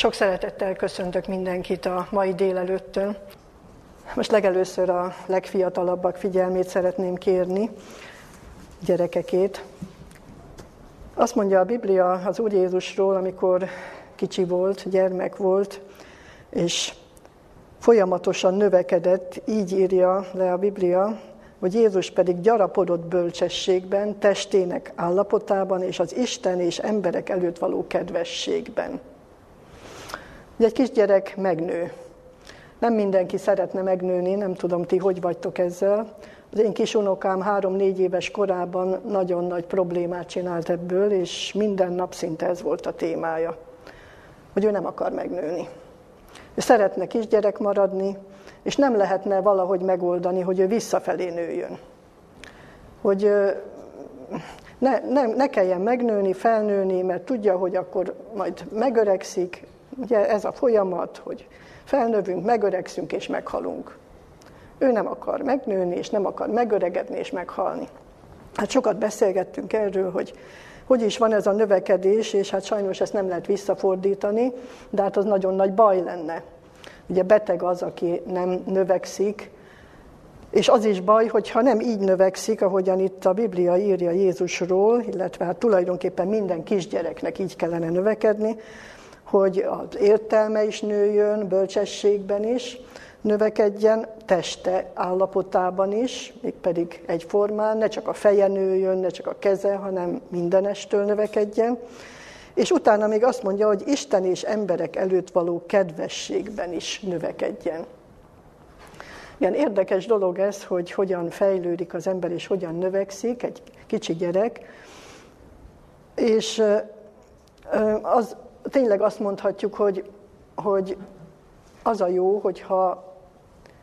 Sok szeretettel köszöntök mindenkit a mai délelőttön. Most legelőször a legfiatalabbak figyelmét szeretném kérni, gyerekekét. Azt mondja a Biblia az Úr Jézusról, amikor kicsi volt, gyermek volt, és folyamatosan növekedett, így írja le a Biblia, hogy Jézus pedig gyarapodott bölcsességben, testének állapotában és az Isten és emberek előtt való kedvességben. Ugye egy kisgyerek megnő. Nem mindenki szeretne megnőni, nem tudom ti, hogy vagytok ezzel. Az én kisunokám három-négy éves korában nagyon nagy problémát csinált ebből, és minden nap szinte ez volt a témája, hogy ő nem akar megnőni. Ő szeretne kisgyerek maradni, és nem lehetne valahogy megoldani, hogy ő visszafelé nőjön. Hogy ne, ne, ne kelljen megnőni, felnőni, mert tudja, hogy akkor majd megöregszik, Ugye ez a folyamat, hogy felnövünk, megöregszünk és meghalunk. Ő nem akar megnőni, és nem akar megöregedni és meghalni. Hát sokat beszélgettünk erről, hogy hogy is van ez a növekedés, és hát sajnos ezt nem lehet visszafordítani, de hát az nagyon nagy baj lenne. Ugye beteg az, aki nem növekszik, és az is baj, hogyha nem így növekszik, ahogyan itt a Biblia írja Jézusról, illetve hát tulajdonképpen minden kisgyereknek így kellene növekedni, hogy az értelme is nőjön, bölcsességben is, növekedjen, teste állapotában is, mégpedig egyformán, ne csak a feje nőjön, ne csak a keze, hanem mindenestől növekedjen. És utána még azt mondja, hogy Isten és emberek előtt való kedvességben is növekedjen. Ilyen érdekes dolog ez, hogy hogyan fejlődik az ember, és hogyan növekszik egy kicsi gyerek. És az, tényleg azt mondhatjuk, hogy, hogy az a jó, hogyha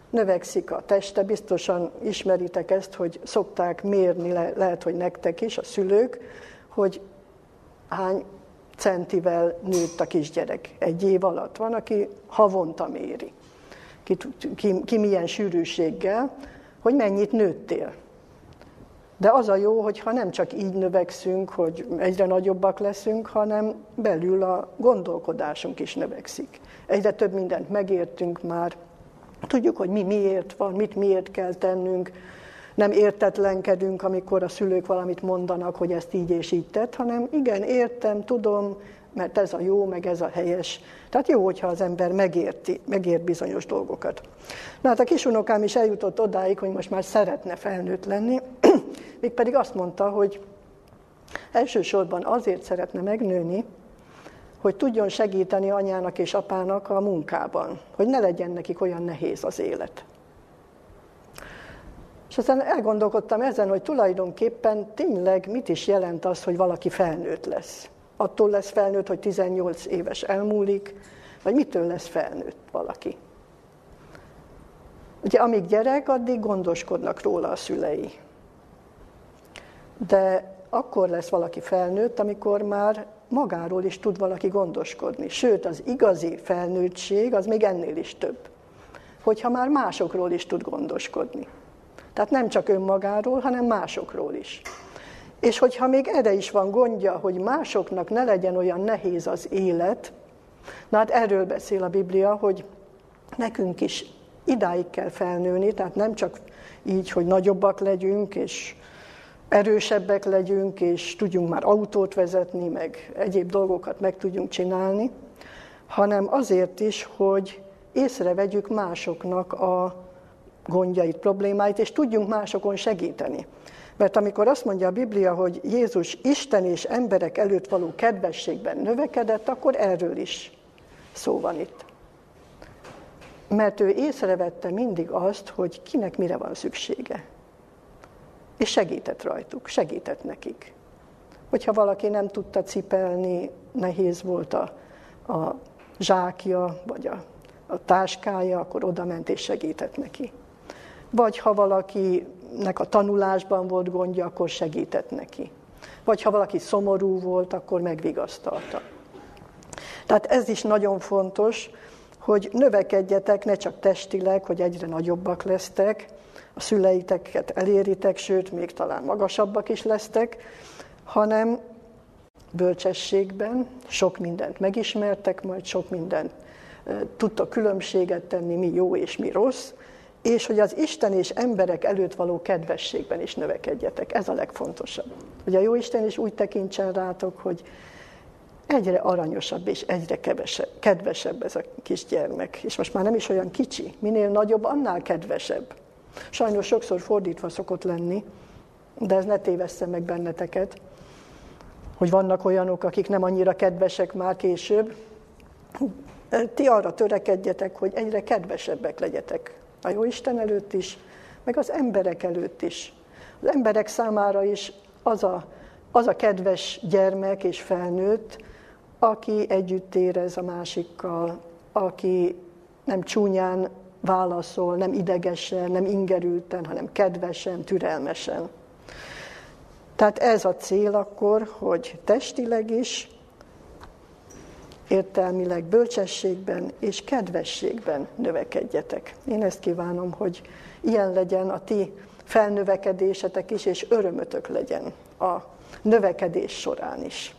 növekszik a teste, biztosan ismeritek ezt, hogy szokták mérni, le, lehet, hogy nektek is, a szülők, hogy hány centivel nőtt a kisgyerek egy év alatt. Van, aki havonta méri, ki, ki, ki milyen sűrűséggel, hogy mennyit nőttél. De az a jó, hogyha nem csak így növekszünk, hogy egyre nagyobbak leszünk, hanem belül a gondolkodásunk is növekszik. Egyre több mindent megértünk már, tudjuk, hogy mi miért van, mit miért kell tennünk, nem értetlenkedünk, amikor a szülők valamit mondanak, hogy ezt így és így tett, hanem igen, értem, tudom, mert ez a jó, meg ez a helyes. Tehát jó, hogyha az ember megérti, megért bizonyos dolgokat. Na hát a kisunokám is eljutott odáig, hogy most már szeretne felnőtt lenni, mégpedig azt mondta, hogy elsősorban azért szeretne megnőni, hogy tudjon segíteni anyának és apának a munkában, hogy ne legyen nekik olyan nehéz az élet. És aztán elgondolkodtam ezen, hogy tulajdonképpen tényleg mit is jelent az, hogy valaki felnőtt lesz. Attól lesz felnőtt, hogy 18 éves elmúlik, vagy mitől lesz felnőtt valaki. Ugye amíg gyerek, addig gondoskodnak róla a szülei. De akkor lesz valaki felnőtt, amikor már magáról is tud valaki gondoskodni. Sőt, az igazi felnőttség az még ennél is több. Hogyha már másokról is tud gondoskodni. Tehát nem csak önmagáról, hanem másokról is. És hogyha még erre is van gondja, hogy másoknak ne legyen olyan nehéz az élet, na hát erről beszél a Biblia, hogy nekünk is idáig kell felnőni, tehát nem csak így, hogy nagyobbak legyünk, és erősebbek legyünk, és tudjunk már autót vezetni, meg egyéb dolgokat meg tudjunk csinálni, hanem azért is, hogy észrevegyük másoknak a gondjait, problémáit, és tudjunk másokon segíteni. Mert amikor azt mondja a Biblia, hogy Jézus Isten és emberek előtt való kedvességben növekedett, akkor erről is szó van itt. Mert ő észrevette mindig azt, hogy kinek mire van szüksége. És segített rajtuk, segített nekik. Hogyha valaki nem tudta cipelni, nehéz volt a, a zsákja, vagy a, a táskája, akkor oda ment és segített neki. Vagy ha valakinek a tanulásban volt gondja, akkor segített neki. Vagy ha valaki szomorú volt, akkor megvigasztalta. Tehát ez is nagyon fontos, hogy növekedjetek, ne csak testileg, hogy egyre nagyobbak lesztek, a szüleiteket eléritek, sőt, még talán magasabbak is lesztek, hanem bölcsességben, sok mindent megismertek, majd sok mindent tudtak különbséget tenni, mi jó és mi rossz, és hogy az Isten és emberek előtt való kedvességben is növekedjetek. Ez a legfontosabb. Hogy a Jóisten is úgy tekintsen rátok, hogy egyre aranyosabb és egyre kevesebb, kedvesebb ez a kisgyermek. És most már nem is olyan kicsi. Minél nagyobb, annál kedvesebb. Sajnos sokszor fordítva szokott lenni, de ez ne tévessze meg benneteket, hogy vannak olyanok, akik nem annyira kedvesek már később. Ti arra törekedjetek, hogy egyre kedvesebbek legyetek a jó Isten előtt is, meg az emberek előtt is. Az emberek számára is az a, az a kedves gyermek és felnőtt, aki együtt érez a másikkal, aki nem csúnyán válaszol, nem idegesen, nem ingerülten, hanem kedvesen, türelmesen. Tehát ez a cél akkor, hogy testileg is, értelmileg bölcsességben és kedvességben növekedjetek. Én ezt kívánom, hogy ilyen legyen a ti felnövekedésetek is, és örömötök legyen a növekedés során is.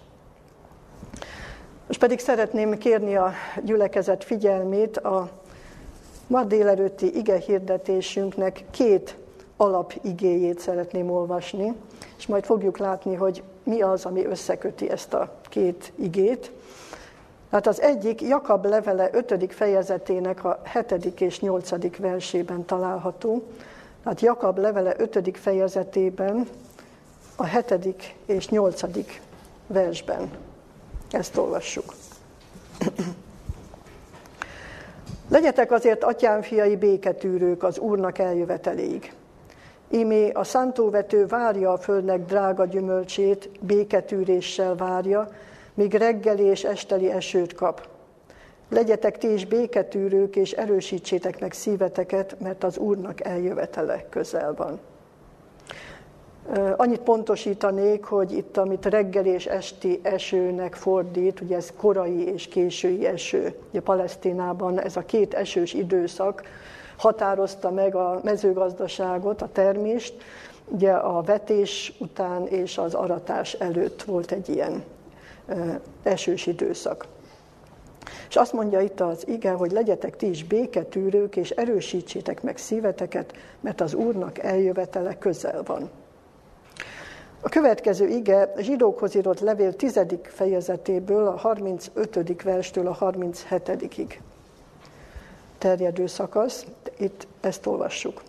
Most pedig szeretném kérni a gyülekezet figyelmét a ma délelőtti ige hirdetésünknek két alapigéjét szeretném olvasni, és majd fogjuk látni, hogy mi az, ami összeköti ezt a két igét. Hát az egyik Jakab levele 5. fejezetének a 7. és 8. versében található. Hát Jakab levele 5. fejezetében a 7. és 8. versben. Ezt olvassuk. Legyetek azért, atyám fiai, béketűrők az Úrnak eljöveteléig. Imé a szántóvető várja a földnek drága gyümölcsét, béketűréssel várja, míg reggeli és esteli esőt kap. Legyetek ti is béketűrők, és erősítsétek meg szíveteket, mert az Úrnak eljövetele közel van. Annyit pontosítanék, hogy itt, amit reggel és esti esőnek fordít, ugye ez korai és késői eső. Ugye Palesztinában ez a két esős időszak határozta meg a mezőgazdaságot, a termést. Ugye a vetés után és az aratás előtt volt egy ilyen esős időszak. És azt mondja itt az ige, hogy legyetek ti is béketűrők, és erősítsétek meg szíveteket, mert az Úrnak eljövetele közel van. A következő ige zsidókhoz írott levél 10. fejezetéből, a 35. verstől a 37-ig terjedő szakasz. Itt ezt olvassuk.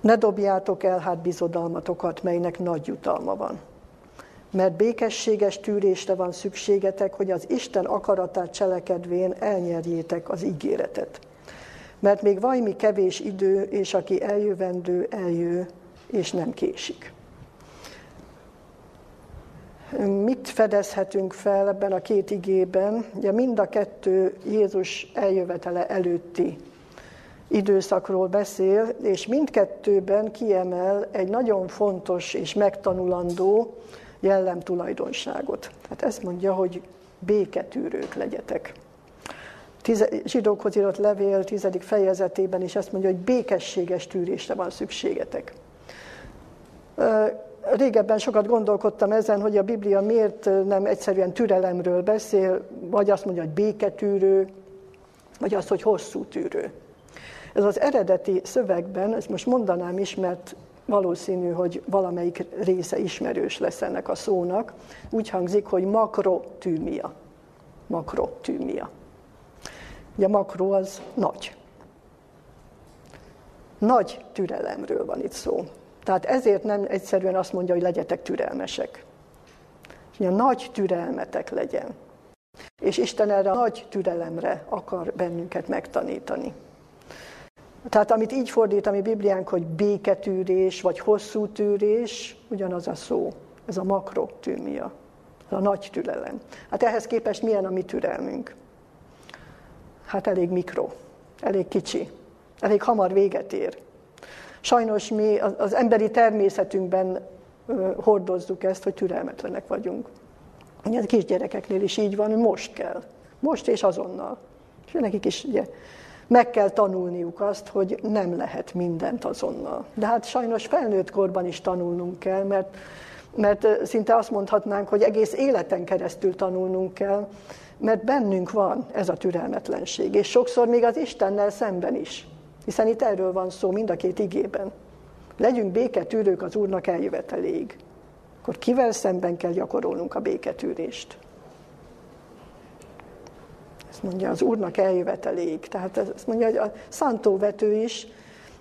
Ne dobjátok el hát bizodalmatokat, melynek nagy jutalma van. Mert békességes tűrésre van szükségetek, hogy az Isten akaratát cselekedvén elnyerjétek az ígéretet. Mert még vajmi kevés idő, és aki eljövendő, eljő, és nem késik. Mit fedezhetünk fel ebben a két igében? Ugye mind a kettő Jézus eljövetele előtti időszakról beszél, és mindkettőben kiemel egy nagyon fontos és megtanulandó jellemtulajdonságot. Tehát ezt mondja, hogy béketűrők legyetek. Tize, zsidókhoz írott levél tizedik fejezetében is ezt mondja, hogy békességes tűrésre van szükségetek. Régebben sokat gondolkodtam ezen, hogy a Biblia miért nem egyszerűen türelemről beszél, vagy azt mondja, hogy béketűrő, vagy azt, hogy hosszú tűrő. Ez az eredeti szövegben, ezt most mondanám is, mert valószínű, hogy valamelyik része ismerős lesz ennek a szónak, úgy hangzik, hogy makrotűmia. Makrotűmia. Ugye makro az nagy. Nagy türelemről van itt szó. Tehát ezért nem egyszerűen azt mondja, hogy legyetek türelmesek. a nagy türelmetek legyen. És Isten erre a nagy türelemre akar bennünket megtanítani. Tehát amit így fordít a mi Bibliánk, hogy béketűrés, vagy hosszú tűrés, ugyanaz a szó. Ez a makrotűmia, ez a nagy türelem. Hát ehhez képest milyen a mi türelmünk? Hát elég mikro, elég kicsi, elég hamar véget ér. Sajnos mi az emberi természetünkben hordozzuk ezt, hogy türelmetlenek vagyunk. Ugye a kisgyerekeknél is így van, hogy most kell. Most és azonnal. És nekik is ugye, Meg kell tanulniuk azt, hogy nem lehet mindent azonnal. De hát sajnos felnőtt korban is tanulnunk kell, mert, mert szinte azt mondhatnánk, hogy egész életen keresztül tanulnunk kell, mert bennünk van ez a türelmetlenség, és sokszor még az Istennel szemben is. Hiszen itt erről van szó mind a két igében. Legyünk béketűrők az Úrnak eljöveteléig. Akkor kivel szemben kell gyakorolnunk a béketűrést? Ezt mondja az Úrnak eljöveteléig. Tehát ezt mondja, hogy a szántóvető is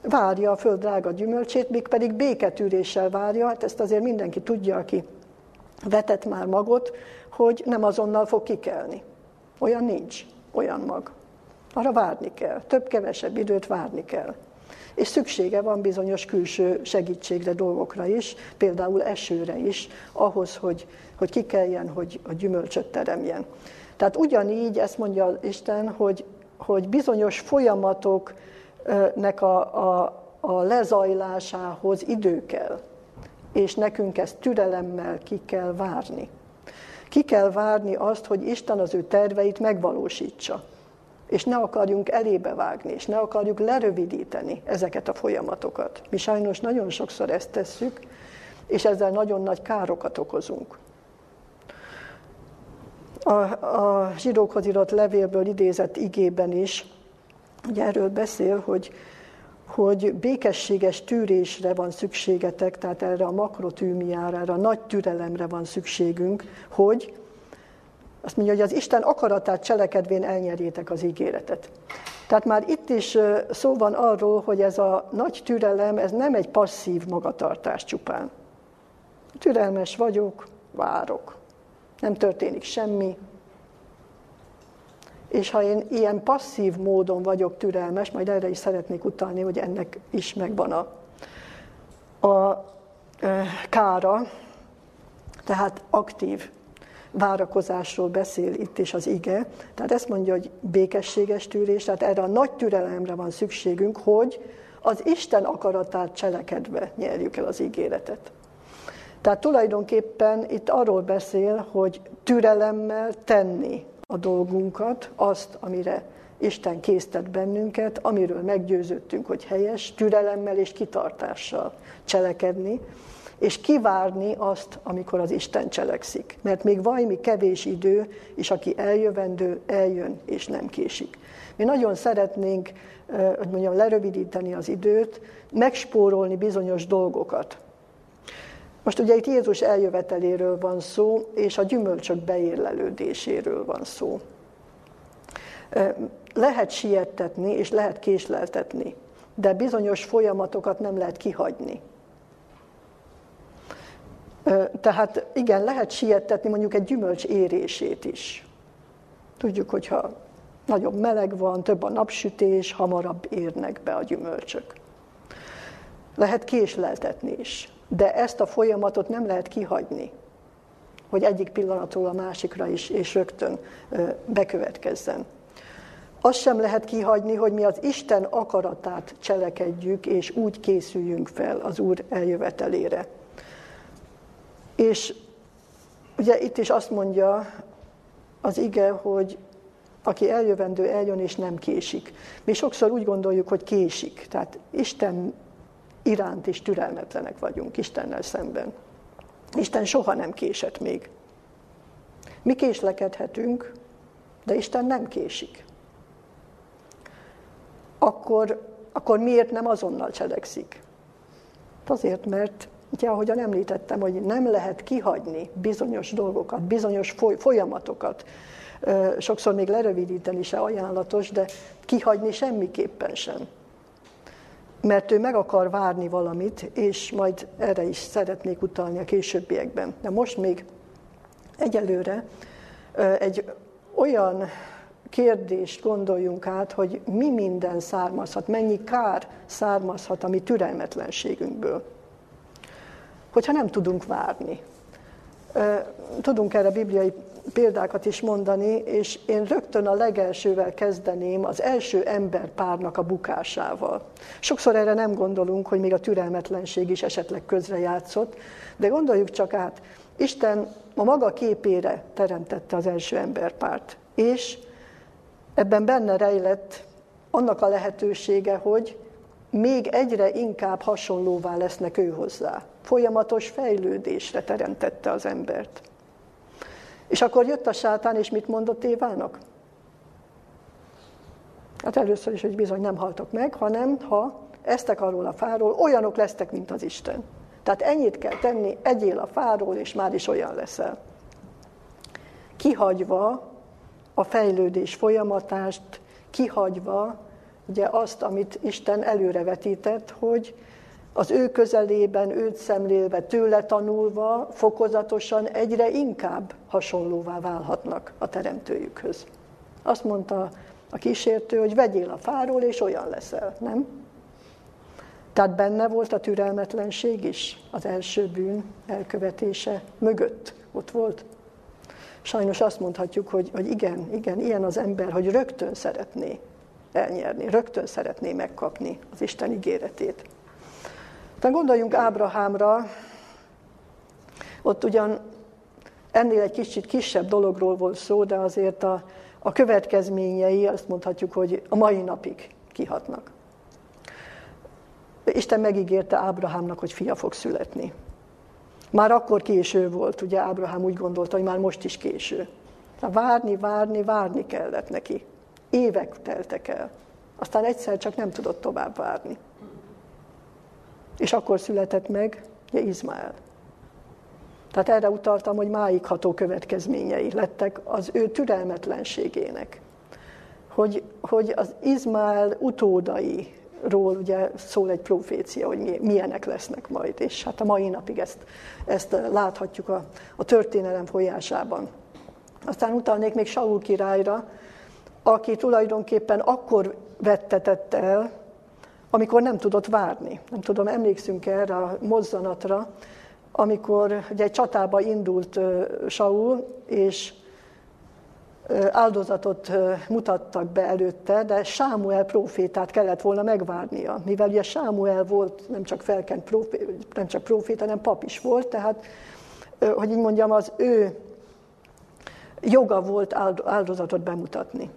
várja a föld drága gyümölcsét, még pedig béketűréssel várja. Hát ezt azért mindenki tudja, aki vetett már magot, hogy nem azonnal fog kikelni. Olyan nincs, olyan mag. Arra várni kell, több-kevesebb időt várni kell. És szüksége van bizonyos külső segítségre, dolgokra is, például esőre is, ahhoz, hogy, hogy kikeljen, hogy a gyümölcsöt teremjen. Tehát ugyanígy ezt mondja Isten, hogy, hogy bizonyos folyamatoknak a, a, a lezajlásához idő kell, és nekünk ezt türelemmel ki kell várni. Ki kell várni azt, hogy Isten az ő terveit megvalósítsa. És ne akarjunk elébe vágni, és ne akarjuk lerövidíteni ezeket a folyamatokat. Mi sajnos nagyon sokszor ezt tesszük, és ezzel nagyon nagy károkat okozunk. A, a zsidókhoz írott levélből idézett igében is, ugye erről beszél, hogy, hogy békességes tűrésre van szükségetek, tehát erre a makrotűmiára, erre a nagy türelemre van szükségünk, hogy azt mondja, hogy az Isten akaratát cselekedvén elnyerjétek az ígéretet. Tehát már itt is szó van arról, hogy ez a nagy türelem, ez nem egy passzív magatartás csupán. Türelmes vagyok, várok. Nem történik semmi. És ha én ilyen passzív módon vagyok türelmes, majd erre is szeretnék utalni, hogy ennek is megvan a, a e, kára, tehát aktív várakozásról beszél itt is az ige. Tehát ezt mondja, hogy békességes tűrés, tehát erre a nagy türelemre van szükségünk, hogy az Isten akaratát cselekedve nyerjük el az ígéretet. Tehát tulajdonképpen itt arról beszél, hogy türelemmel tenni a dolgunkat, azt, amire Isten késztet bennünket, amiről meggyőződtünk, hogy helyes, türelemmel és kitartással cselekedni, és kivárni azt, amikor az Isten cselekszik. Mert még valami kevés idő, és aki eljövendő, eljön, és nem késik. Mi nagyon szeretnénk, hogy mondjam, lerövidíteni az időt, megspórolni bizonyos dolgokat. Most ugye itt Jézus eljöveteléről van szó, és a gyümölcsök beérlelődéséről van szó. Lehet siettetni, és lehet késleltetni, de bizonyos folyamatokat nem lehet kihagyni. Tehát igen, lehet siettetni mondjuk egy gyümölcs érését is. Tudjuk, hogyha nagyobb meleg van, több a napsütés, hamarabb érnek be a gyümölcsök. Lehet késleltetni is. De ezt a folyamatot nem lehet kihagyni, hogy egyik pillanatról a másikra is, és rögtön bekövetkezzen. Azt sem lehet kihagyni, hogy mi az Isten akaratát cselekedjük, és úgy készüljünk fel az Úr eljövetelére. És ugye itt is azt mondja az ige, hogy aki eljövendő, eljön és nem késik. Mi sokszor úgy gondoljuk, hogy késik. Tehát Isten iránt is türelmetlenek vagyunk Istennel szemben. Isten soha nem késett még. Mi késlekedhetünk, de Isten nem késik. Akkor, akkor miért nem azonnal cselekszik? Azért, mert ugye, ahogyan említettem, hogy nem lehet kihagyni bizonyos dolgokat, bizonyos folyamatokat. Sokszor még lerövidíteni se ajánlatos, de kihagyni semmiképpen sem mert ő meg akar várni valamit, és majd erre is szeretnék utalni a későbbiekben. De most még egyelőre egy olyan kérdést gondoljunk át, hogy mi minden származhat, mennyi kár származhat a mi türelmetlenségünkből, hogyha nem tudunk várni. Tudunk erre bibliai példákat is mondani, és én rögtön a legelsővel kezdeném az első emberpárnak a bukásával. Sokszor erre nem gondolunk, hogy még a türelmetlenség is esetleg közrejátszott, de gondoljuk csak át, Isten a maga képére teremtette az első emberpárt, és ebben benne rejlett annak a lehetősége, hogy még egyre inkább hasonlóvá lesznek ő hozzá. Folyamatos fejlődésre teremtette az embert. És akkor jött a sátán, és mit mondott Évának? Hát először is, hogy bizony nem haltok meg, hanem ha eztek arról a fáról, olyanok lesztek, mint az Isten. Tehát ennyit kell tenni, egyél a fáról, és már is olyan leszel. Kihagyva a fejlődés folyamatást, kihagyva ugye azt, amit Isten előrevetített, hogy az ő közelében, őt szemlélve, tőle tanulva, fokozatosan egyre inkább hasonlóvá válhatnak a teremtőjükhöz. Azt mondta a kísértő, hogy vegyél a fáról, és olyan leszel, nem? Tehát benne volt a türelmetlenség is az első bűn elkövetése mögött. Ott volt. Sajnos azt mondhatjuk, hogy, hogy igen, igen, ilyen az ember, hogy rögtön szeretné elnyerni, rögtön szeretné megkapni az Isten ígéretét. Tehát gondoljunk Ábrahámra, ott ugyan ennél egy kicsit kisebb dologról volt szó, de azért a, a következményei azt mondhatjuk, hogy a mai napig kihatnak. Isten megígérte Ábrahámnak, hogy fia fog születni. Már akkor késő volt, ugye Ábrahám úgy gondolta, hogy már most is késő. Várni, várni, várni kellett neki. Évek teltek el. Aztán egyszer csak nem tudott tovább várni. És akkor született meg ugye Izmael. Tehát erre utaltam, hogy máig ható következményei lettek az ő türelmetlenségének. Hogy, hogy az Izmael utódai ról ugye szól egy profécia, hogy milyenek lesznek majd, és hát a mai napig ezt, ezt láthatjuk a, a történelem folyásában. Aztán utalnék még Saul királyra, aki tulajdonképpen akkor vettetett el, amikor nem tudott várni. Nem tudom, emlékszünk erre a mozzanatra, amikor ugye egy csatába indult Saul, és áldozatot mutattak be előtte, de Sámuel profétát kellett volna megvárnia, mivel ugye Sámuel volt nem csak felkent proféta, nem csak proféta, hanem pap is volt, tehát, hogy így mondjam, az ő joga volt áldozatot bemutatni.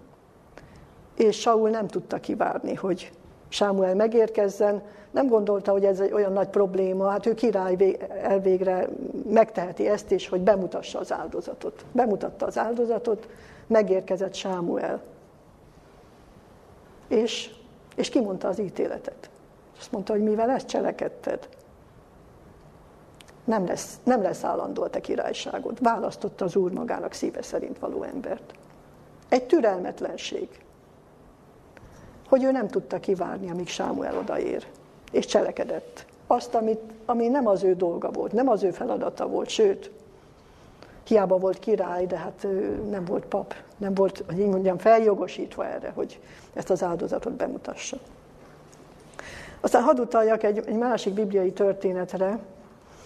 És Saul nem tudta kivárni, hogy Sámuel megérkezzen, nem gondolta, hogy ez egy olyan nagy probléma, hát ő király elvégre megteheti ezt is, hogy bemutassa az áldozatot. Bemutatta az áldozatot, megérkezett Sámuel. És, és kimondta az ítéletet. Azt mondta, hogy mivel ezt cselekedted, nem lesz, nem lesz állandó a te királyságod. Választotta az Úr magának szíve szerint való embert. Egy türelmetlenség, hogy ő nem tudta kivárni, amíg Sámuel odaér, és cselekedett. Azt, amit, ami nem az ő dolga volt, nem az ő feladata volt, sőt, hiába volt király, de hát nem volt pap, nem volt, hogy így mondjam, feljogosítva erre, hogy ezt az áldozatot bemutassa. Aztán hadd utaljak egy, egy másik bibliai történetre,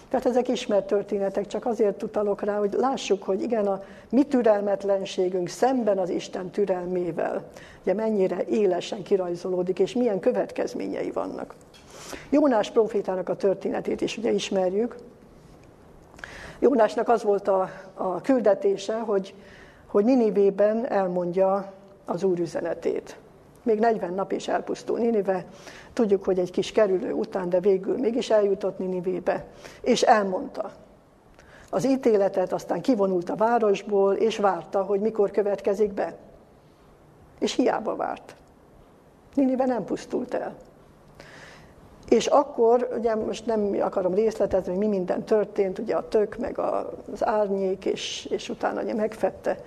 tehát ezek ismert történetek, csak azért utalok rá, hogy lássuk, hogy igen, a mi türelmetlenségünk szemben az Isten türelmével, ugye mennyire élesen kirajzolódik, és milyen következményei vannak. Jónás profétának a történetét is ugye ismerjük, Jónásnak az volt a, a küldetése, hogy, hogy Ninivében elmondja az Úr üzenetét. Még 40 nap is elpusztul Ninive. Tudjuk, hogy egy kis kerülő után, de végül mégis eljutott Ninivébe, és elmondta az ítéletet, aztán kivonult a városból, és várta, hogy mikor következik be. És hiába várt. Ninive nem pusztult el. És akkor, ugye most nem akarom részletezni, hogy mi minden történt, ugye a tök, meg az árnyék, és, és utána ugye megfette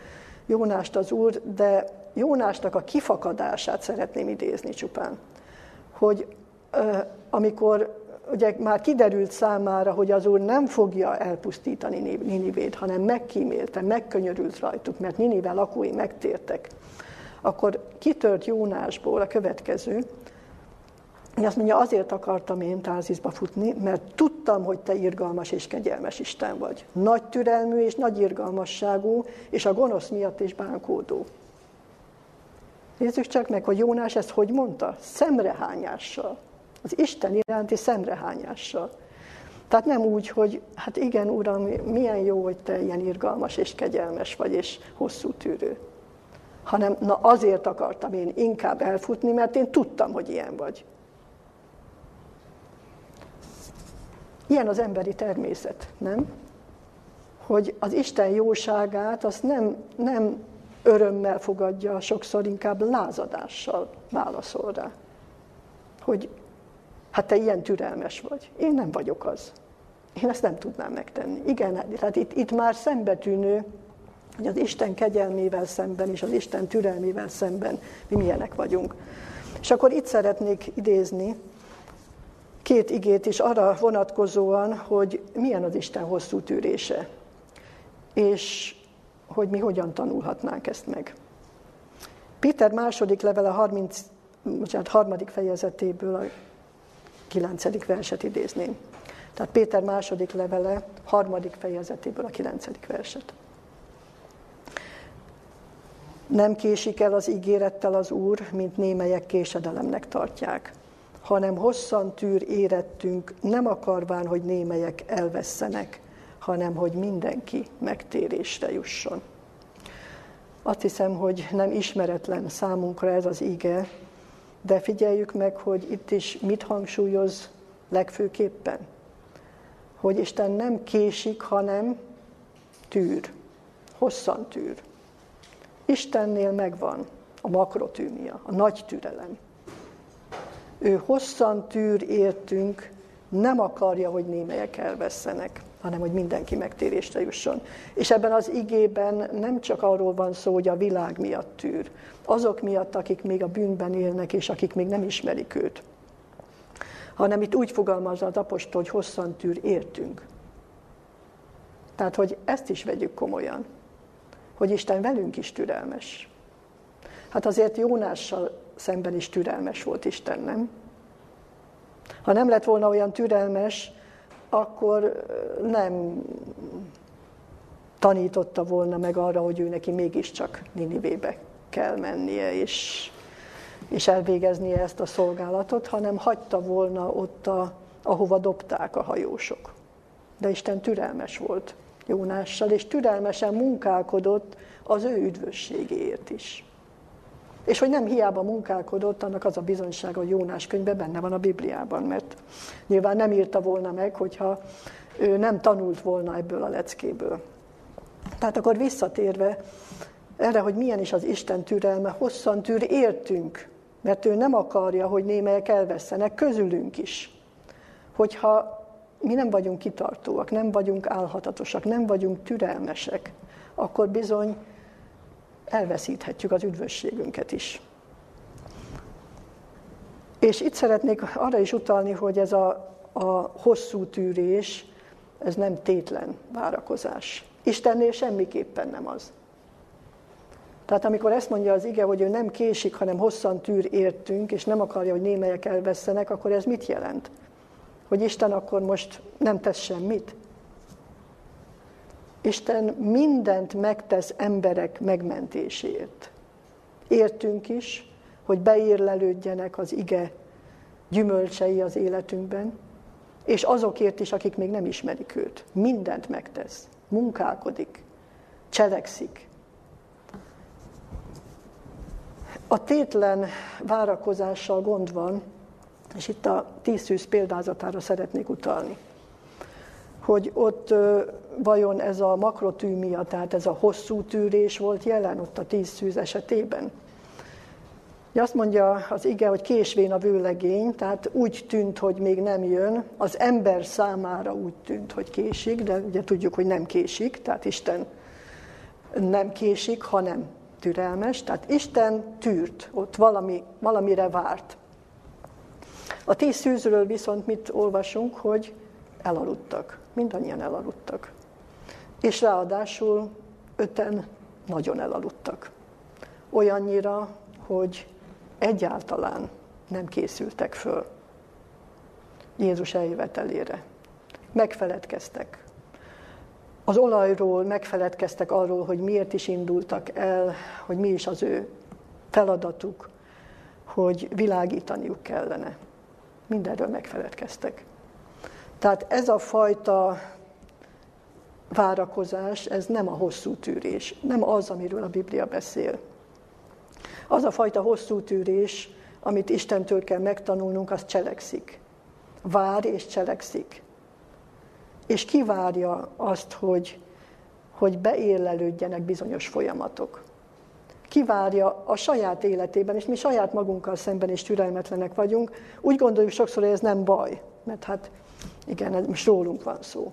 Jónást az úr, de Jónásnak a kifakadását szeretném idézni csupán. Hogy amikor ugye már kiderült számára, hogy az úr nem fogja elpusztítani Ninivét, hanem megkímélte, megkönyörült rajtuk, mert Ninive lakói megtértek, akkor kitört Jónásból a következő, azt mondja, azért akartam én Tázizba futni, mert tudtam, hogy te irgalmas és kegyelmes Isten vagy. Nagy türelmű és nagy irgalmasságú, és a gonosz miatt is bánkódó. Nézzük csak meg, hogy Jónás ezt hogy mondta? Szemrehányással. Az Isten iránti szemrehányással. Tehát nem úgy, hogy hát igen, Uram, milyen jó, hogy te ilyen irgalmas és kegyelmes vagy, és hosszú tűrő. hanem na azért akartam én inkább elfutni, mert én tudtam, hogy ilyen vagy. Ilyen az emberi természet, nem? Hogy az Isten jóságát azt nem, nem örömmel fogadja, sokszor inkább lázadással válaszol rá. Hogy hát te ilyen türelmes vagy. Én nem vagyok az. Én ezt nem tudnám megtenni. Igen, tehát itt, itt már szembetűnő, hogy az Isten kegyelmével szemben és az Isten türelmével szemben mi milyenek vagyunk. És akkor itt szeretnék idézni két igét is arra vonatkozóan, hogy milyen az Isten hosszú tűrése, és hogy mi hogyan tanulhatnánk ezt meg. Péter második levele 30, bocsánat, harmadik fejezetéből a kilencedik verset idézném. Tehát Péter második levele harmadik fejezetéből a kilencedik verset. Nem késik el az ígérettel az Úr, mint némelyek késedelemnek tartják, hanem hosszan tűr érettünk, nem akarván, hogy némelyek elvesztenek, hanem hogy mindenki megtérésre jusson. Azt hiszem, hogy nem ismeretlen számunkra ez az ige, de figyeljük meg, hogy itt is mit hangsúlyoz legfőképpen. Hogy Isten nem késik, hanem tűr, hosszan tűr. Istennél megvan a makrotűmia, a nagy türelem. Ő hosszan tűr értünk, nem akarja, hogy némelyek elvesztenek, hanem hogy mindenki megtérésre jusson. És ebben az igében nem csak arról van szó, hogy a világ miatt tűr, azok miatt, akik még a bűnben élnek, és akik még nem ismerik őt, hanem itt úgy fogalmazza az apostol, hogy hosszan tűr értünk. Tehát, hogy ezt is vegyük komolyan hogy Isten velünk is türelmes. Hát azért Jónással szemben is türelmes volt Isten, nem? Ha nem lett volna olyan türelmes, akkor nem tanította volna meg arra, hogy ő neki mégiscsak Ninivébe kell mennie, és, és elvégeznie ezt a szolgálatot, hanem hagyta volna ott, a, ahova dobták a hajósok. De Isten türelmes volt. Jónással, és türelmesen munkálkodott az ő üdvösségéért is. És hogy nem hiába munkálkodott, annak az a bizonysága, hogy Jónás könyve benne van a Bibliában, mert nyilván nem írta volna meg, hogyha ő nem tanult volna ebből a leckéből. Tehát akkor visszatérve erre, hogy milyen is az Isten türelme, hosszan tűr értünk, mert ő nem akarja, hogy némelyek elvesztenek, közülünk is. Hogyha mi nem vagyunk kitartóak, nem vagyunk álhatatosak, nem vagyunk türelmesek, akkor bizony elveszíthetjük az üdvösségünket is. És itt szeretnék arra is utalni, hogy ez a, a hosszú tűrés, ez nem tétlen várakozás. Istennél semmiképpen nem az. Tehát amikor ezt mondja az ige, hogy ő nem késik, hanem hosszan tűr értünk, és nem akarja, hogy némelyek elvesztenek, akkor ez mit jelent? hogy Isten akkor most nem tesz semmit? Isten mindent megtesz emberek megmentéséért. Értünk is, hogy beírlelődjenek az ige gyümölcsei az életünkben, és azokért is, akik még nem ismerik őt. Mindent megtesz, munkálkodik, cselekszik. A tétlen várakozással gond van, és itt a tíz szűz példázatára szeretnék utalni. Hogy ott vajon ez a makrotűmia, tehát ez a hosszú tűrés volt jelen ott a tíz szűz esetében. Azt mondja az ige, hogy késvén a vőlegény, tehát úgy tűnt, hogy még nem jön. Az ember számára úgy tűnt, hogy késik, de ugye tudjuk, hogy nem késik, tehát Isten nem késik, hanem türelmes. Tehát Isten tűrt, ott valami, valamire várt. A tíz szűzről viszont mit olvasunk, hogy elaludtak. Mindannyian elaludtak. És ráadásul öten nagyon elaludtak. Olyannyira, hogy egyáltalán nem készültek föl Jézus eljövetelére. Megfeledkeztek. Az olajról megfeledkeztek arról, hogy miért is indultak el, hogy mi is az ő feladatuk, hogy világítaniuk kellene mindenről megfeledkeztek. Tehát ez a fajta várakozás, ez nem a hosszú tűrés, nem az, amiről a Biblia beszél. Az a fajta hosszú tűrés, amit Istentől kell megtanulnunk, az cselekszik. Vár és cselekszik. És kivárja azt, hogy, hogy beérlelődjenek bizonyos folyamatok. Kivárja a saját életében, és mi saját magunkkal szemben is türelmetlenek vagyunk. Úgy gondoljuk sokszor, hogy ez nem baj, mert hát igen, ez most rólunk van szó.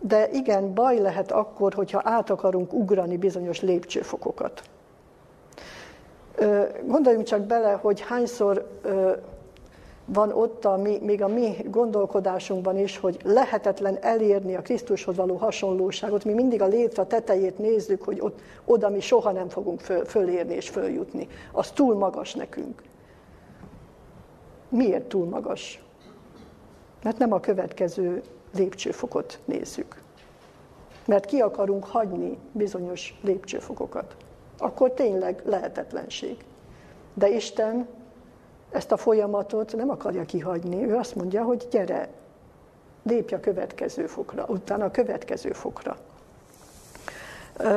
De igen, baj lehet akkor, hogyha át akarunk ugrani bizonyos lépcsőfokokat. Gondoljunk csak bele, hogy hányszor van ott a mi, még a mi gondolkodásunkban is, hogy lehetetlen elérni a Krisztushoz való hasonlóságot. Mi mindig a létre tetejét nézzük, hogy ott, oda mi soha nem fogunk föl, fölérni és följutni. Az túl magas nekünk. Miért túl magas? Mert nem a következő lépcsőfokot nézzük. Mert ki akarunk hagyni bizonyos lépcsőfokokat. Akkor tényleg lehetetlenség. De Isten ezt a folyamatot nem akarja kihagyni. Ő azt mondja, hogy gyere, lépj a következő fokra, utána a következő fokra.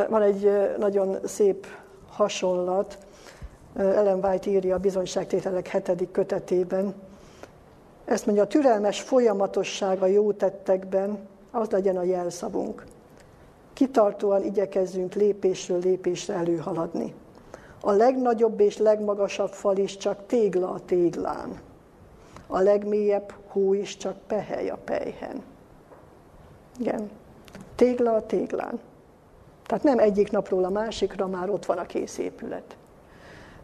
Van egy nagyon szép hasonlat, Ellen White írja a bizonyságtételek hetedik kötetében. Ezt mondja, a türelmes folyamatossága jó tettekben, az legyen a jelszavunk. Kitartóan igyekezzünk lépésről lépésre előhaladni. A legnagyobb és legmagasabb fal is csak tégla a téglán. A legmélyebb hó is csak pehely a pejhen. Igen. Tégla a téglán. Tehát nem egyik napról a másikra már ott van a kész épület.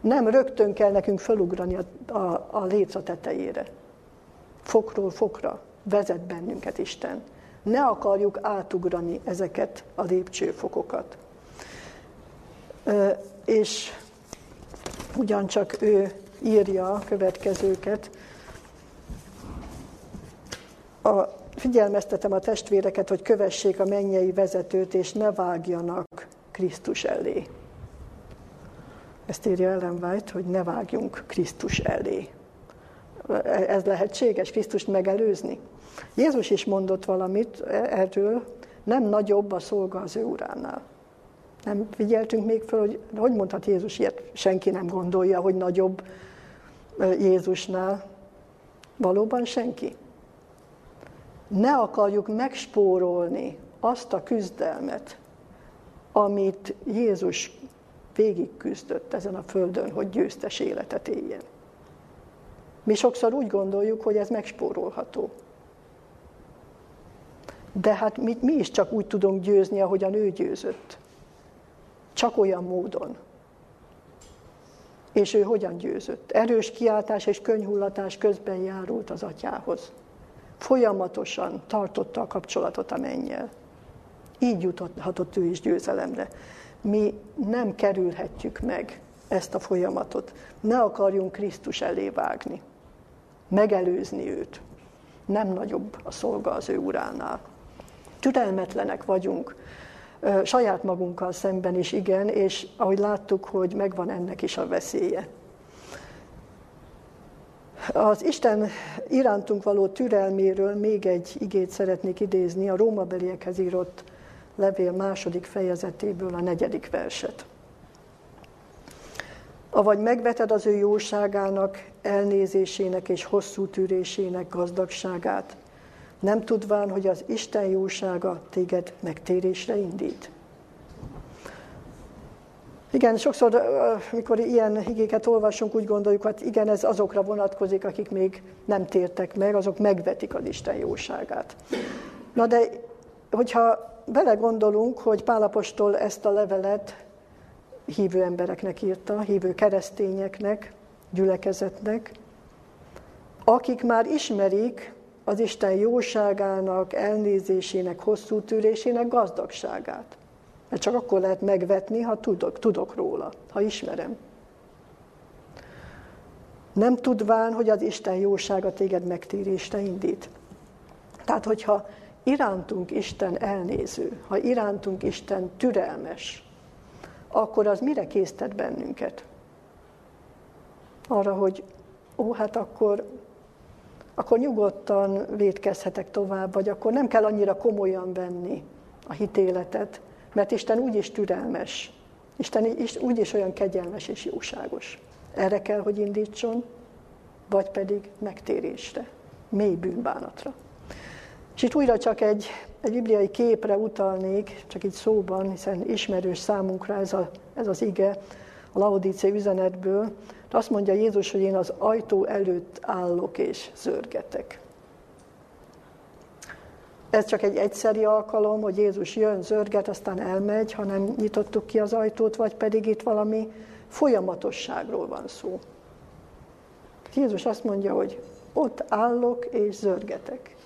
Nem rögtön kell nekünk felugrani a, a, a létre tetejére. Fokról fokra vezet bennünket Isten. Ne akarjuk átugrani ezeket a lépcsőfokokat. És ugyancsak ő írja a következőket. A, figyelmeztetem a testvéreket, hogy kövessék a mennyei vezetőt, és ne vágjanak Krisztus elé. Ezt írja Ellen White, hogy ne vágjunk Krisztus elé. Ez lehetséges, Krisztust megelőzni? Jézus is mondott valamit erről, nem nagyobb a szolga az ő uránál. Nem figyeltünk még föl, hogy hogy mondhat Jézus ilyet? Senki nem gondolja, hogy nagyobb Jézusnál. Valóban senki. Ne akarjuk megspórolni azt a küzdelmet, amit Jézus végig küzdött ezen a földön, hogy győztes életet éljen. Mi sokszor úgy gondoljuk, hogy ez megspórolható. De hát mi, mi is csak úgy tudunk győzni, ahogyan ő győzött. Csak olyan módon. És ő hogyan győzött? Erős kiáltás és könyhullatás közben járult az atyához. Folyamatosan tartotta a kapcsolatot a mennyel. Így juthatott ő is győzelemre. Mi nem kerülhetjük meg ezt a folyamatot. Ne akarjunk Krisztus elé vágni. Megelőzni őt. Nem nagyobb a szolga az ő uránál. Türelmetlenek vagyunk, saját magunkkal szemben is igen, és ahogy láttuk, hogy megvan ennek is a veszélye. Az Isten irántunk való türelméről még egy igét szeretnék idézni, a rómabeliekhez írott levél második fejezetéből a negyedik verset. Avagy megveted az ő jóságának, elnézésének és hosszú tűrésének gazdagságát, nem tudván, hogy az Isten jósága téged megtérésre indít. Igen, sokszor, mikor ilyen igéket olvasunk, úgy gondoljuk, hogy hát igen, ez azokra vonatkozik, akik még nem tértek meg, azok megvetik az Isten jóságát. Na de, hogyha belegondolunk, hogy Pálapostól ezt a levelet hívő embereknek írta, hívő keresztényeknek, gyülekezetnek, akik már ismerik az Isten jóságának, elnézésének, hosszú tűrésének gazdagságát. Mert csak akkor lehet megvetni, ha tudok, tudok róla, ha ismerem. Nem tudván, hogy az Isten jósága téged megtérésre indít. Tehát, hogyha irántunk Isten elnéző, ha irántunk Isten türelmes, akkor az mire késztet bennünket? Arra, hogy ó, hát akkor akkor nyugodtan védkezhetek tovább, vagy akkor nem kell annyira komolyan venni a hitéletet, mert Isten úgyis türelmes. Isten is, úgy is olyan kegyelmes és jóságos. Erre kell, hogy indítson, vagy pedig megtérésre, mély bűnbánatra. És itt újra csak egy, egy bibliai képre utalnék, csak így szóban, hiszen ismerős számunkra ez, a, ez az ige a Laodíce üzenetből. Azt mondja Jézus, hogy én az ajtó előtt állok és zörgetek. Ez csak egy egyszeri alkalom, hogy Jézus jön, zörget, aztán elmegy, hanem nyitottuk ki az ajtót, vagy pedig itt valami folyamatosságról van szó. Jézus azt mondja, hogy ott állok és zörgetek.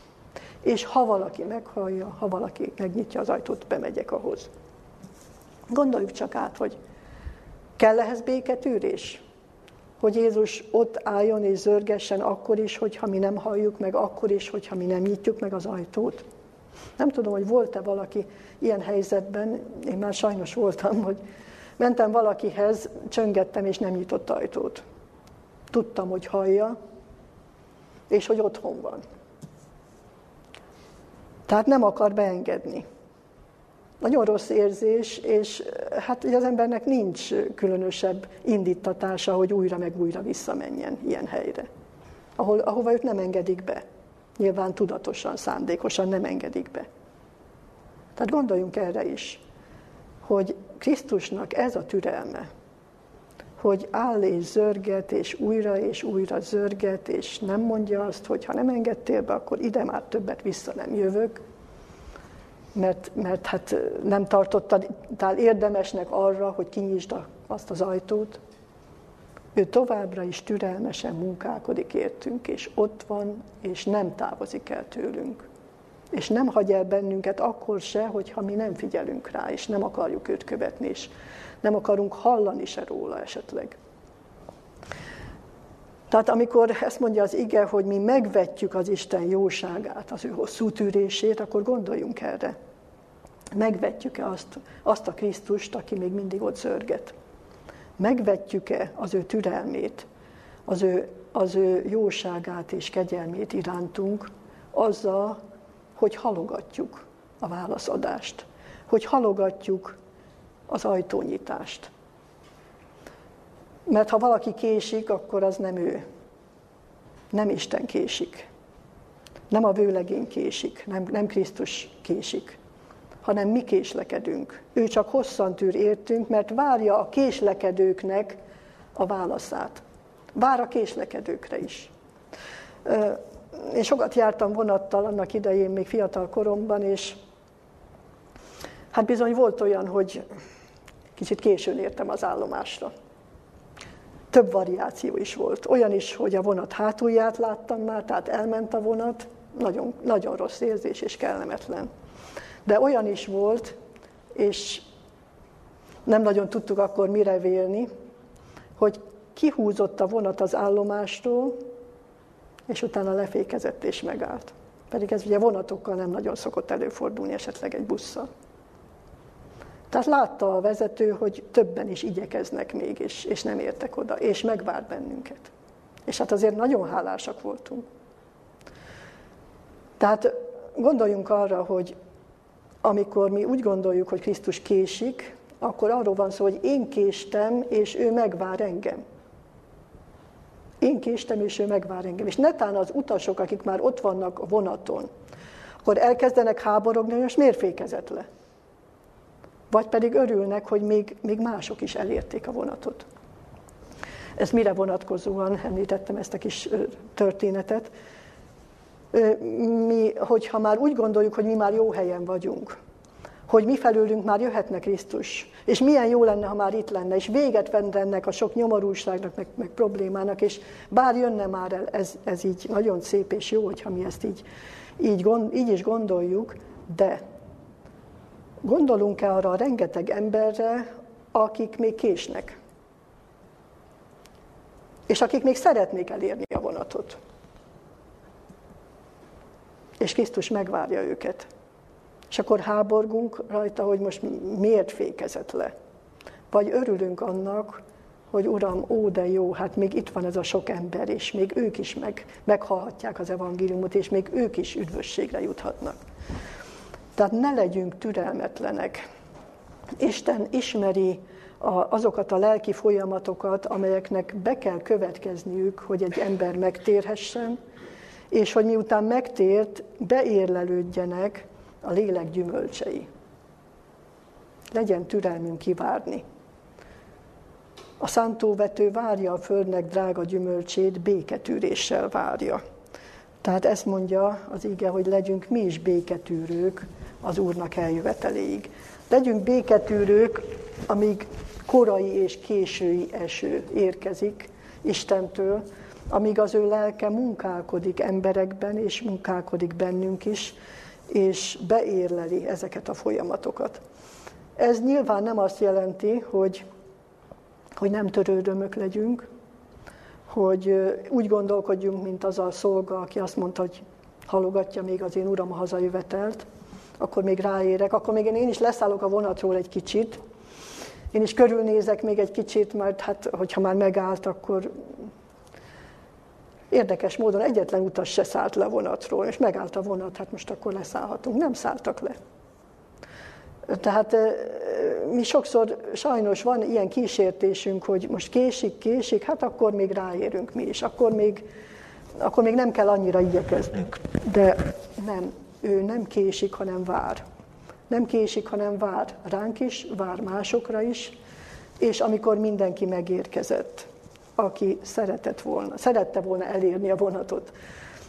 És ha valaki meghallja, ha valaki megnyitja az ajtót, bemegyek ahhoz. Gondoljuk csak át, hogy kell ehhez béketűrés? Hogy Jézus ott álljon és zörgessen akkor is, hogyha mi nem halljuk meg, akkor is, hogyha mi nem nyitjuk meg az ajtót. Nem tudom, hogy volt-e valaki ilyen helyzetben, én már sajnos voltam, hogy mentem valakihez, csöngettem és nem nyitott ajtót. Tudtam, hogy hallja, és hogy otthon van. Tehát nem akar beengedni. Nagyon rossz érzés, és hát ugye az embernek nincs különösebb indítatása, hogy újra meg újra visszamenjen ilyen helyre, ahol, ahova őt nem engedik be. Nyilván tudatosan, szándékosan nem engedik be. Tehát gondoljunk erre is, hogy Krisztusnak ez a türelme, hogy áll és zörget, és újra és újra zörget, és nem mondja azt, hogy ha nem engedtél be, akkor ide már többet vissza nem jövök, mert, mert hát nem tartottál érdemesnek arra, hogy kinyisd azt az ajtót. Ő továbbra is türelmesen munkálkodik értünk, és ott van, és nem távozik el tőlünk. És nem hagy el bennünket akkor se, hogyha mi nem figyelünk rá, és nem akarjuk őt követni, és nem akarunk hallani se róla esetleg. Tehát amikor ezt mondja az ige, hogy mi megvetjük az Isten jóságát, az ő hosszú tűrését, akkor gondoljunk erre. Megvetjük-e azt, azt a Krisztust, aki még mindig ott zörget? Megvetjük-e az ő türelmét, az ő, az ő jóságát és kegyelmét irántunk azzal, hogy halogatjuk a válaszadást, hogy halogatjuk az ajtónyitást. Mert ha valaki késik, akkor az nem ő. Nem Isten késik. Nem a vőlegény késik, nem, nem Krisztus késik, hanem mi késlekedünk. Ő csak hosszan tűr értünk, mert várja a késlekedőknek a válaszát. Vár a késlekedőkre is. Én sokat jártam vonattal annak idején, még fiatal koromban, és hát bizony volt olyan, hogy kicsit későn értem az állomásra. Több variáció is volt. Olyan is, hogy a vonat hátulját láttam már, tehát elment a vonat, nagyon, nagyon rossz érzés és kellemetlen. De olyan is volt, és nem nagyon tudtuk akkor mire vélni, hogy kihúzott a vonat az állomástól, és utána lefékezett és megállt. Pedig ez ugye vonatokkal nem nagyon szokott előfordulni, esetleg egy busszal. Tehát látta a vezető, hogy többen is igyekeznek még, és, és nem értek oda, és megvár bennünket. És hát azért nagyon hálásak voltunk. Tehát gondoljunk arra, hogy amikor mi úgy gondoljuk, hogy Krisztus késik, akkor arról van szó, hogy én késtem, és ő megvár engem. Én késtem, és ő megvár engem. És netán az utasok, akik már ott vannak a vonaton, akkor elkezdenek háborogni, hogy most miért fékezett le? Vagy pedig örülnek, hogy még, még mások is elérték a vonatot. Ez mire vonatkozóan említettem ezt a kis történetet. Mi, hogyha már úgy gondoljuk, hogy mi már jó helyen vagyunk, hogy mi felőlünk már jöhetne Krisztus, és milyen jó lenne, ha már itt lenne, és véget venne ennek a sok nyomorúságnak, meg, meg problémának, és bár jönne már el, ez, ez így nagyon szép és jó, hogyha mi ezt így, így, gond, így is gondoljuk, de Gondolunk-e arra a rengeteg emberre, akik még késnek? És akik még szeretnék elérni a vonatot? És Krisztus megvárja őket. És akkor háborgunk rajta, hogy most miért fékezett le. Vagy örülünk annak, hogy Uram, ó, de jó, hát még itt van ez a sok ember, és még ők is meg, meghallhatják az evangéliumot, és még ők is üdvösségre juthatnak. Tehát ne legyünk türelmetlenek. Isten ismeri a, azokat a lelki folyamatokat, amelyeknek be kell következniük, hogy egy ember megtérhessen, és hogy miután megtért, beérlelődjenek a lélek gyümölcsei. Legyen türelmünk kivárni. A szántóvető várja a földnek drága gyümölcsét, béketűréssel várja. Tehát ezt mondja az ige, hogy legyünk mi is béketűrők az Úrnak eljöveteléig. Legyünk béketűrők, amíg korai és késői eső érkezik Istentől, amíg az ő lelke munkálkodik emberekben, és munkálkodik bennünk is, és beérleli ezeket a folyamatokat. Ez nyilván nem azt jelenti, hogy, hogy nem törődömök legyünk, hogy úgy gondolkodjunk, mint az a szolga, aki azt mondta, hogy halogatja még az én uram a hazajövetelt, akkor még ráérek, akkor még én is leszállok a vonatról egy kicsit, én is körülnézek még egy kicsit, mert hát, hogyha már megállt, akkor érdekes módon egyetlen utas se szállt le a vonatról, és megállt a vonat, hát most akkor leszállhatunk. Nem szálltak le. Tehát mi sokszor sajnos van ilyen kísértésünk, hogy most késik, késik, hát akkor még ráérünk mi is, akkor még, akkor még nem kell annyira igyekeznünk. De nem, ő nem késik, hanem vár. Nem késik, hanem vár ránk is, vár másokra is, és amikor mindenki megérkezett, aki szeretett volna, szerette volna elérni a vonatot,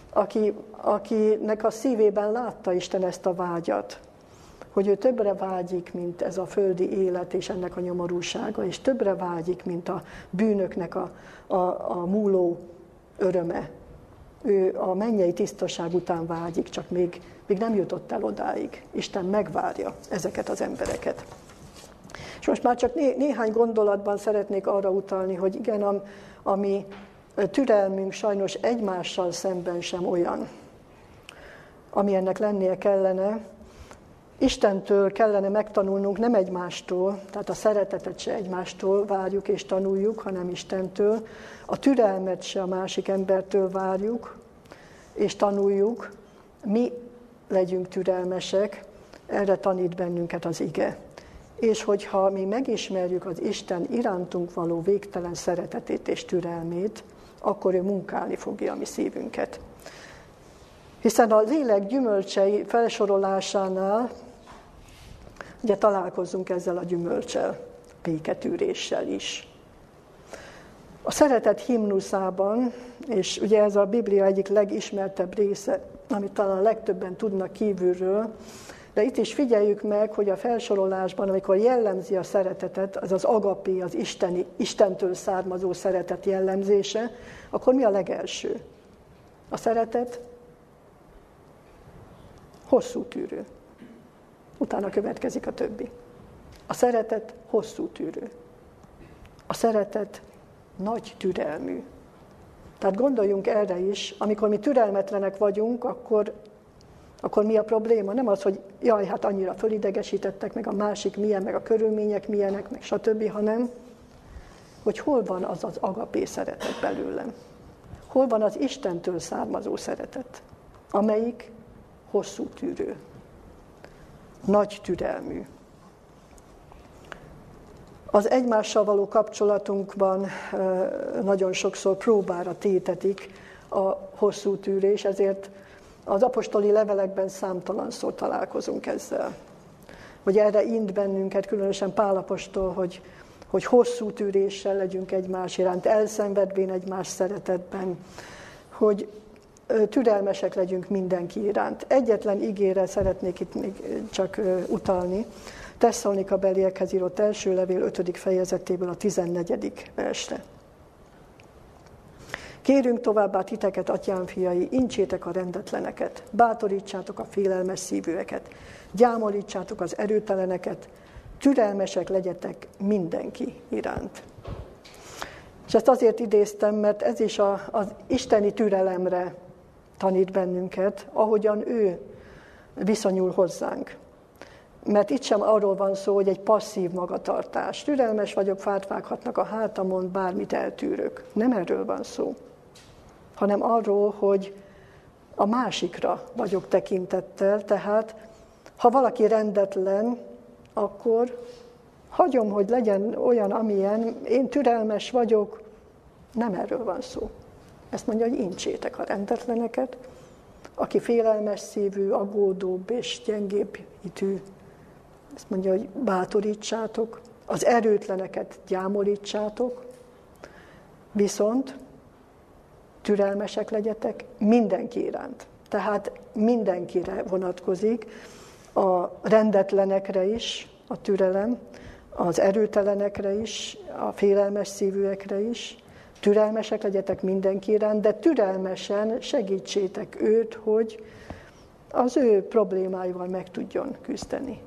aki, akinek a szívében látta Isten ezt a vágyat, hogy ő többre vágyik, mint ez a földi élet és ennek a nyomorúsága, és többre vágyik, mint a bűnöknek a, a, a múló öröme. Ő a mennyei tisztaság után vágyik, csak még, még nem jutott el odáig. Isten megvárja ezeket az embereket. És most már csak né, néhány gondolatban szeretnék arra utalni, hogy igen, a, a mi türelmünk sajnos egymással szemben sem olyan, ami ennek lennie kellene, Istentől kellene megtanulnunk nem egymástól, tehát a szeretetet se egymástól várjuk és tanuljuk, hanem Istentől. A türelmet se a másik embertől várjuk és tanuljuk. Mi legyünk türelmesek, erre tanít bennünket az ige. És hogyha mi megismerjük az Isten irántunk való végtelen szeretetét és türelmét, akkor ő munkálni fogja a mi szívünket. Hiszen a lélek gyümölcsei felsorolásánál Ugye találkozunk ezzel a gyümölcsel, béketűréssel is. A szeretet himnuszában, és ugye ez a Biblia egyik legismertebb része, amit talán legtöbben tudnak kívülről, de itt is figyeljük meg, hogy a felsorolásban, amikor jellemzi a szeretetet, az az agapé, az isteni, Istentől származó szeretet jellemzése, akkor mi a legelső? A szeretet hosszú tűrő. Utána következik a többi. A szeretet hosszú tűrő. A szeretet nagy türelmű. Tehát gondoljunk erre is, amikor mi türelmetlenek vagyunk, akkor, akkor mi a probléma? Nem az, hogy jaj, hát annyira fölidegesítettek, meg a másik milyen, meg a körülmények milyenek, meg stb., hanem hogy hol van az az agapé szeretet belőlem. Hol van az Istentől származó szeretet, amelyik hosszú tűrő nagy türelmű. Az egymással való kapcsolatunkban nagyon sokszor próbára tétetik a hosszú tűrés, ezért az apostoli levelekben számtalanszor találkozunk ezzel. Hogy erre ind bennünket, különösen Pálapostól, hogy, hogy hosszú tűréssel legyünk egymás iránt, elszenvedvén egymás szeretetben, hogy türelmesek legyünk mindenki iránt. Egyetlen ígére szeretnék itt még csak utalni. Tesszalonika beliekhez írott első levél 5. fejezetéből a 14. versre. Kérünk továbbá titeket, atyám fiai, incsétek a rendetleneket, bátorítsátok a félelmes szívűeket, gyámolítsátok az erőteleneket, türelmesek legyetek mindenki iránt. És ezt azért idéztem, mert ez is a, az isteni türelemre tanít bennünket, ahogyan ő viszonyul hozzánk. Mert itt sem arról van szó, hogy egy passzív magatartás. Türelmes vagyok, fát vághatnak a hátamon, bármit eltűrök. Nem erről van szó, hanem arról, hogy a másikra vagyok tekintettel, tehát ha valaki rendetlen, akkor Hagyom, hogy legyen olyan, amilyen, én türelmes vagyok, nem erről van szó. Ezt mondja, hogy incsétek a rendetleneket, aki félelmes szívű, aggódóbb és gyengébb hitű, ezt mondja, hogy bátorítsátok, az erőtleneket gyámolítsátok, viszont türelmesek legyetek mindenki iránt. Tehát mindenkire vonatkozik, a rendetlenekre is a türelem, az erőtelenekre is, a félelmes szívűekre is, türelmesek legyetek mindenki iránt, de türelmesen segítsétek őt, hogy az ő problémáival meg tudjon küzdeni.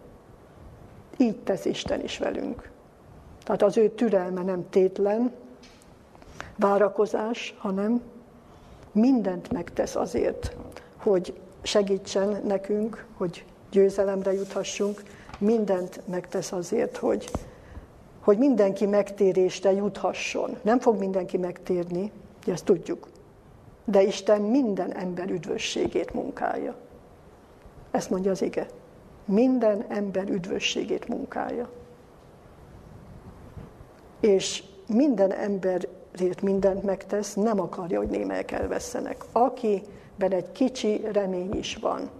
Így tesz Isten is velünk. Tehát az ő türelme nem tétlen, várakozás, hanem mindent megtesz azért, hogy segítsen nekünk, hogy győzelemre juthassunk, mindent megtesz azért, hogy, hogy mindenki megtérésre juthasson. Nem fog mindenki megtérni, ezt tudjuk. De Isten minden ember üdvösségét munkálja. Ezt mondja az ige. Minden ember üdvösségét munkálja. És minden emberért mindent megtesz, nem akarja, hogy némelyek elvesztenek. Akiben egy kicsi remény is van,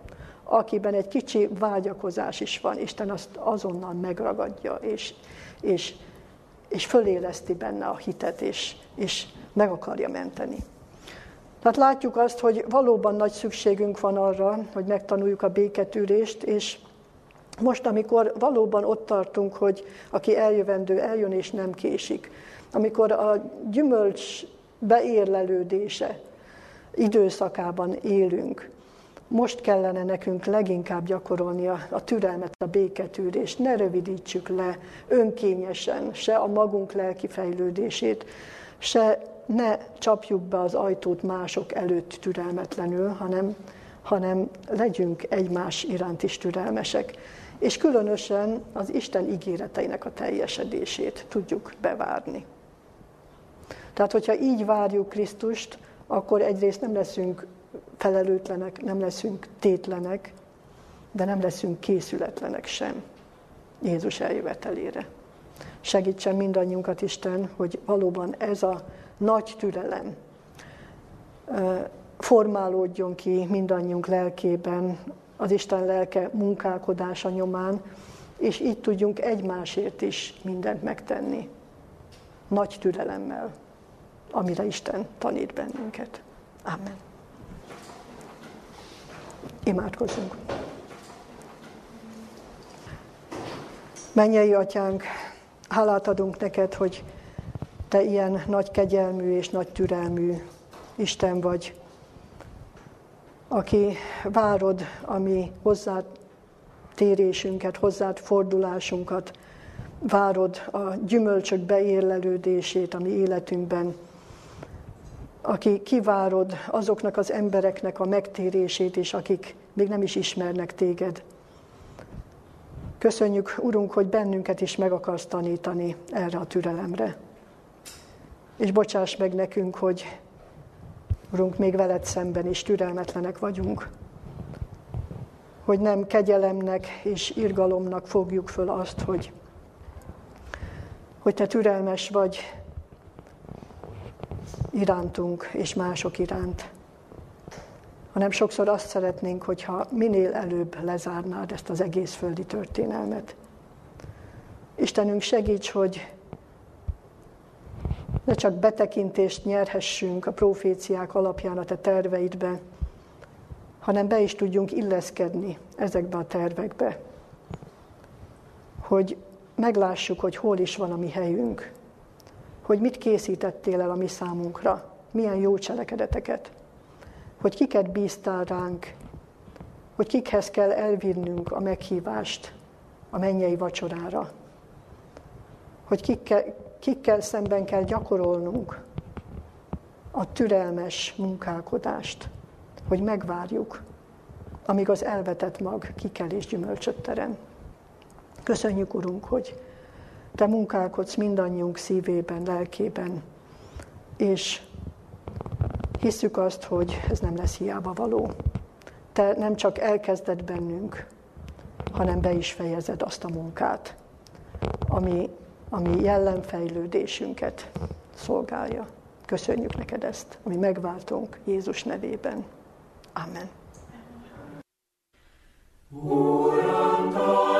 akiben egy kicsi vágyakozás is van, Isten azt azonnal megragadja, és, és, és föléleszti benne a hitet, és, és meg akarja menteni. Tehát látjuk azt, hogy valóban nagy szükségünk van arra, hogy megtanuljuk a béketűrést, és most, amikor valóban ott tartunk, hogy aki eljövendő, eljön és nem késik, amikor a gyümölcs beérlelődése időszakában élünk, most kellene nekünk leginkább gyakorolni a, a türelmet, a béketűrést. Ne rövidítsük le önkényesen se a magunk lelki fejlődését, se ne csapjuk be az ajtót mások előtt türelmetlenül, hanem, hanem legyünk egymás iránt is türelmesek. És különösen az Isten ígéreteinek a teljesedését tudjuk bevárni. Tehát, hogyha így várjuk Krisztust, akkor egyrészt nem leszünk felelőtlenek, nem leszünk tétlenek, de nem leszünk készületlenek sem Jézus eljövetelére. Segítsen mindannyiunkat Isten, hogy valóban ez a nagy türelem formálódjon ki mindannyiunk lelkében, az Isten lelke munkálkodása nyomán, és így tudjunk egymásért is mindent megtenni. Nagy türelemmel, amire Isten tanít bennünket. Amen. Imádkozzunk. Mennyei atyánk, hálát adunk neked, hogy te ilyen nagy kegyelmű és nagy türelmű Isten vagy, aki várod a mi hozzád térésünket, hozzád fordulásunkat, várod a gyümölcsök beérlelődését a mi életünkben, aki kivárod azoknak az embereknek a megtérését is, akik még nem is ismernek téged. Köszönjük, Urunk, hogy bennünket is meg akarsz tanítani erre a türelemre. És bocsáss meg nekünk, hogy Urunk, még veled szemben is türelmetlenek vagyunk. Hogy nem kegyelemnek és irgalomnak fogjuk föl azt, hogy, hogy te türelmes vagy, irántunk és mások iránt, hanem sokszor azt szeretnénk, hogyha minél előbb lezárnád ezt az egész földi történelmet. Istenünk segíts, hogy ne csak betekintést nyerhessünk a proféciák alapján a te terveidbe, hanem be is tudjunk illeszkedni ezekbe a tervekbe. Hogy meglássuk, hogy hol is van a mi helyünk, hogy mit készítettél el a mi számunkra, milyen jó cselekedeteket, hogy kiket bíztál ránk, hogy kikhez kell elvinnünk a meghívást a mennyei vacsorára, hogy kikkel, kikkel szemben kell gyakorolnunk a türelmes munkálkodást, hogy megvárjuk, amíg az elvetett mag kikel és gyümölcsöt terem. Köszönjük, Urunk, hogy te munkálkodsz mindannyiunk szívében, lelkében, és hisszük azt, hogy ez nem lesz hiába való. Te nem csak elkezded bennünk, hanem be is fejezed azt a munkát. ami, ami jellemfejlődésünket szolgálja. Köszönjük neked ezt, ami megváltunk Jézus nevében. Amen. Uram,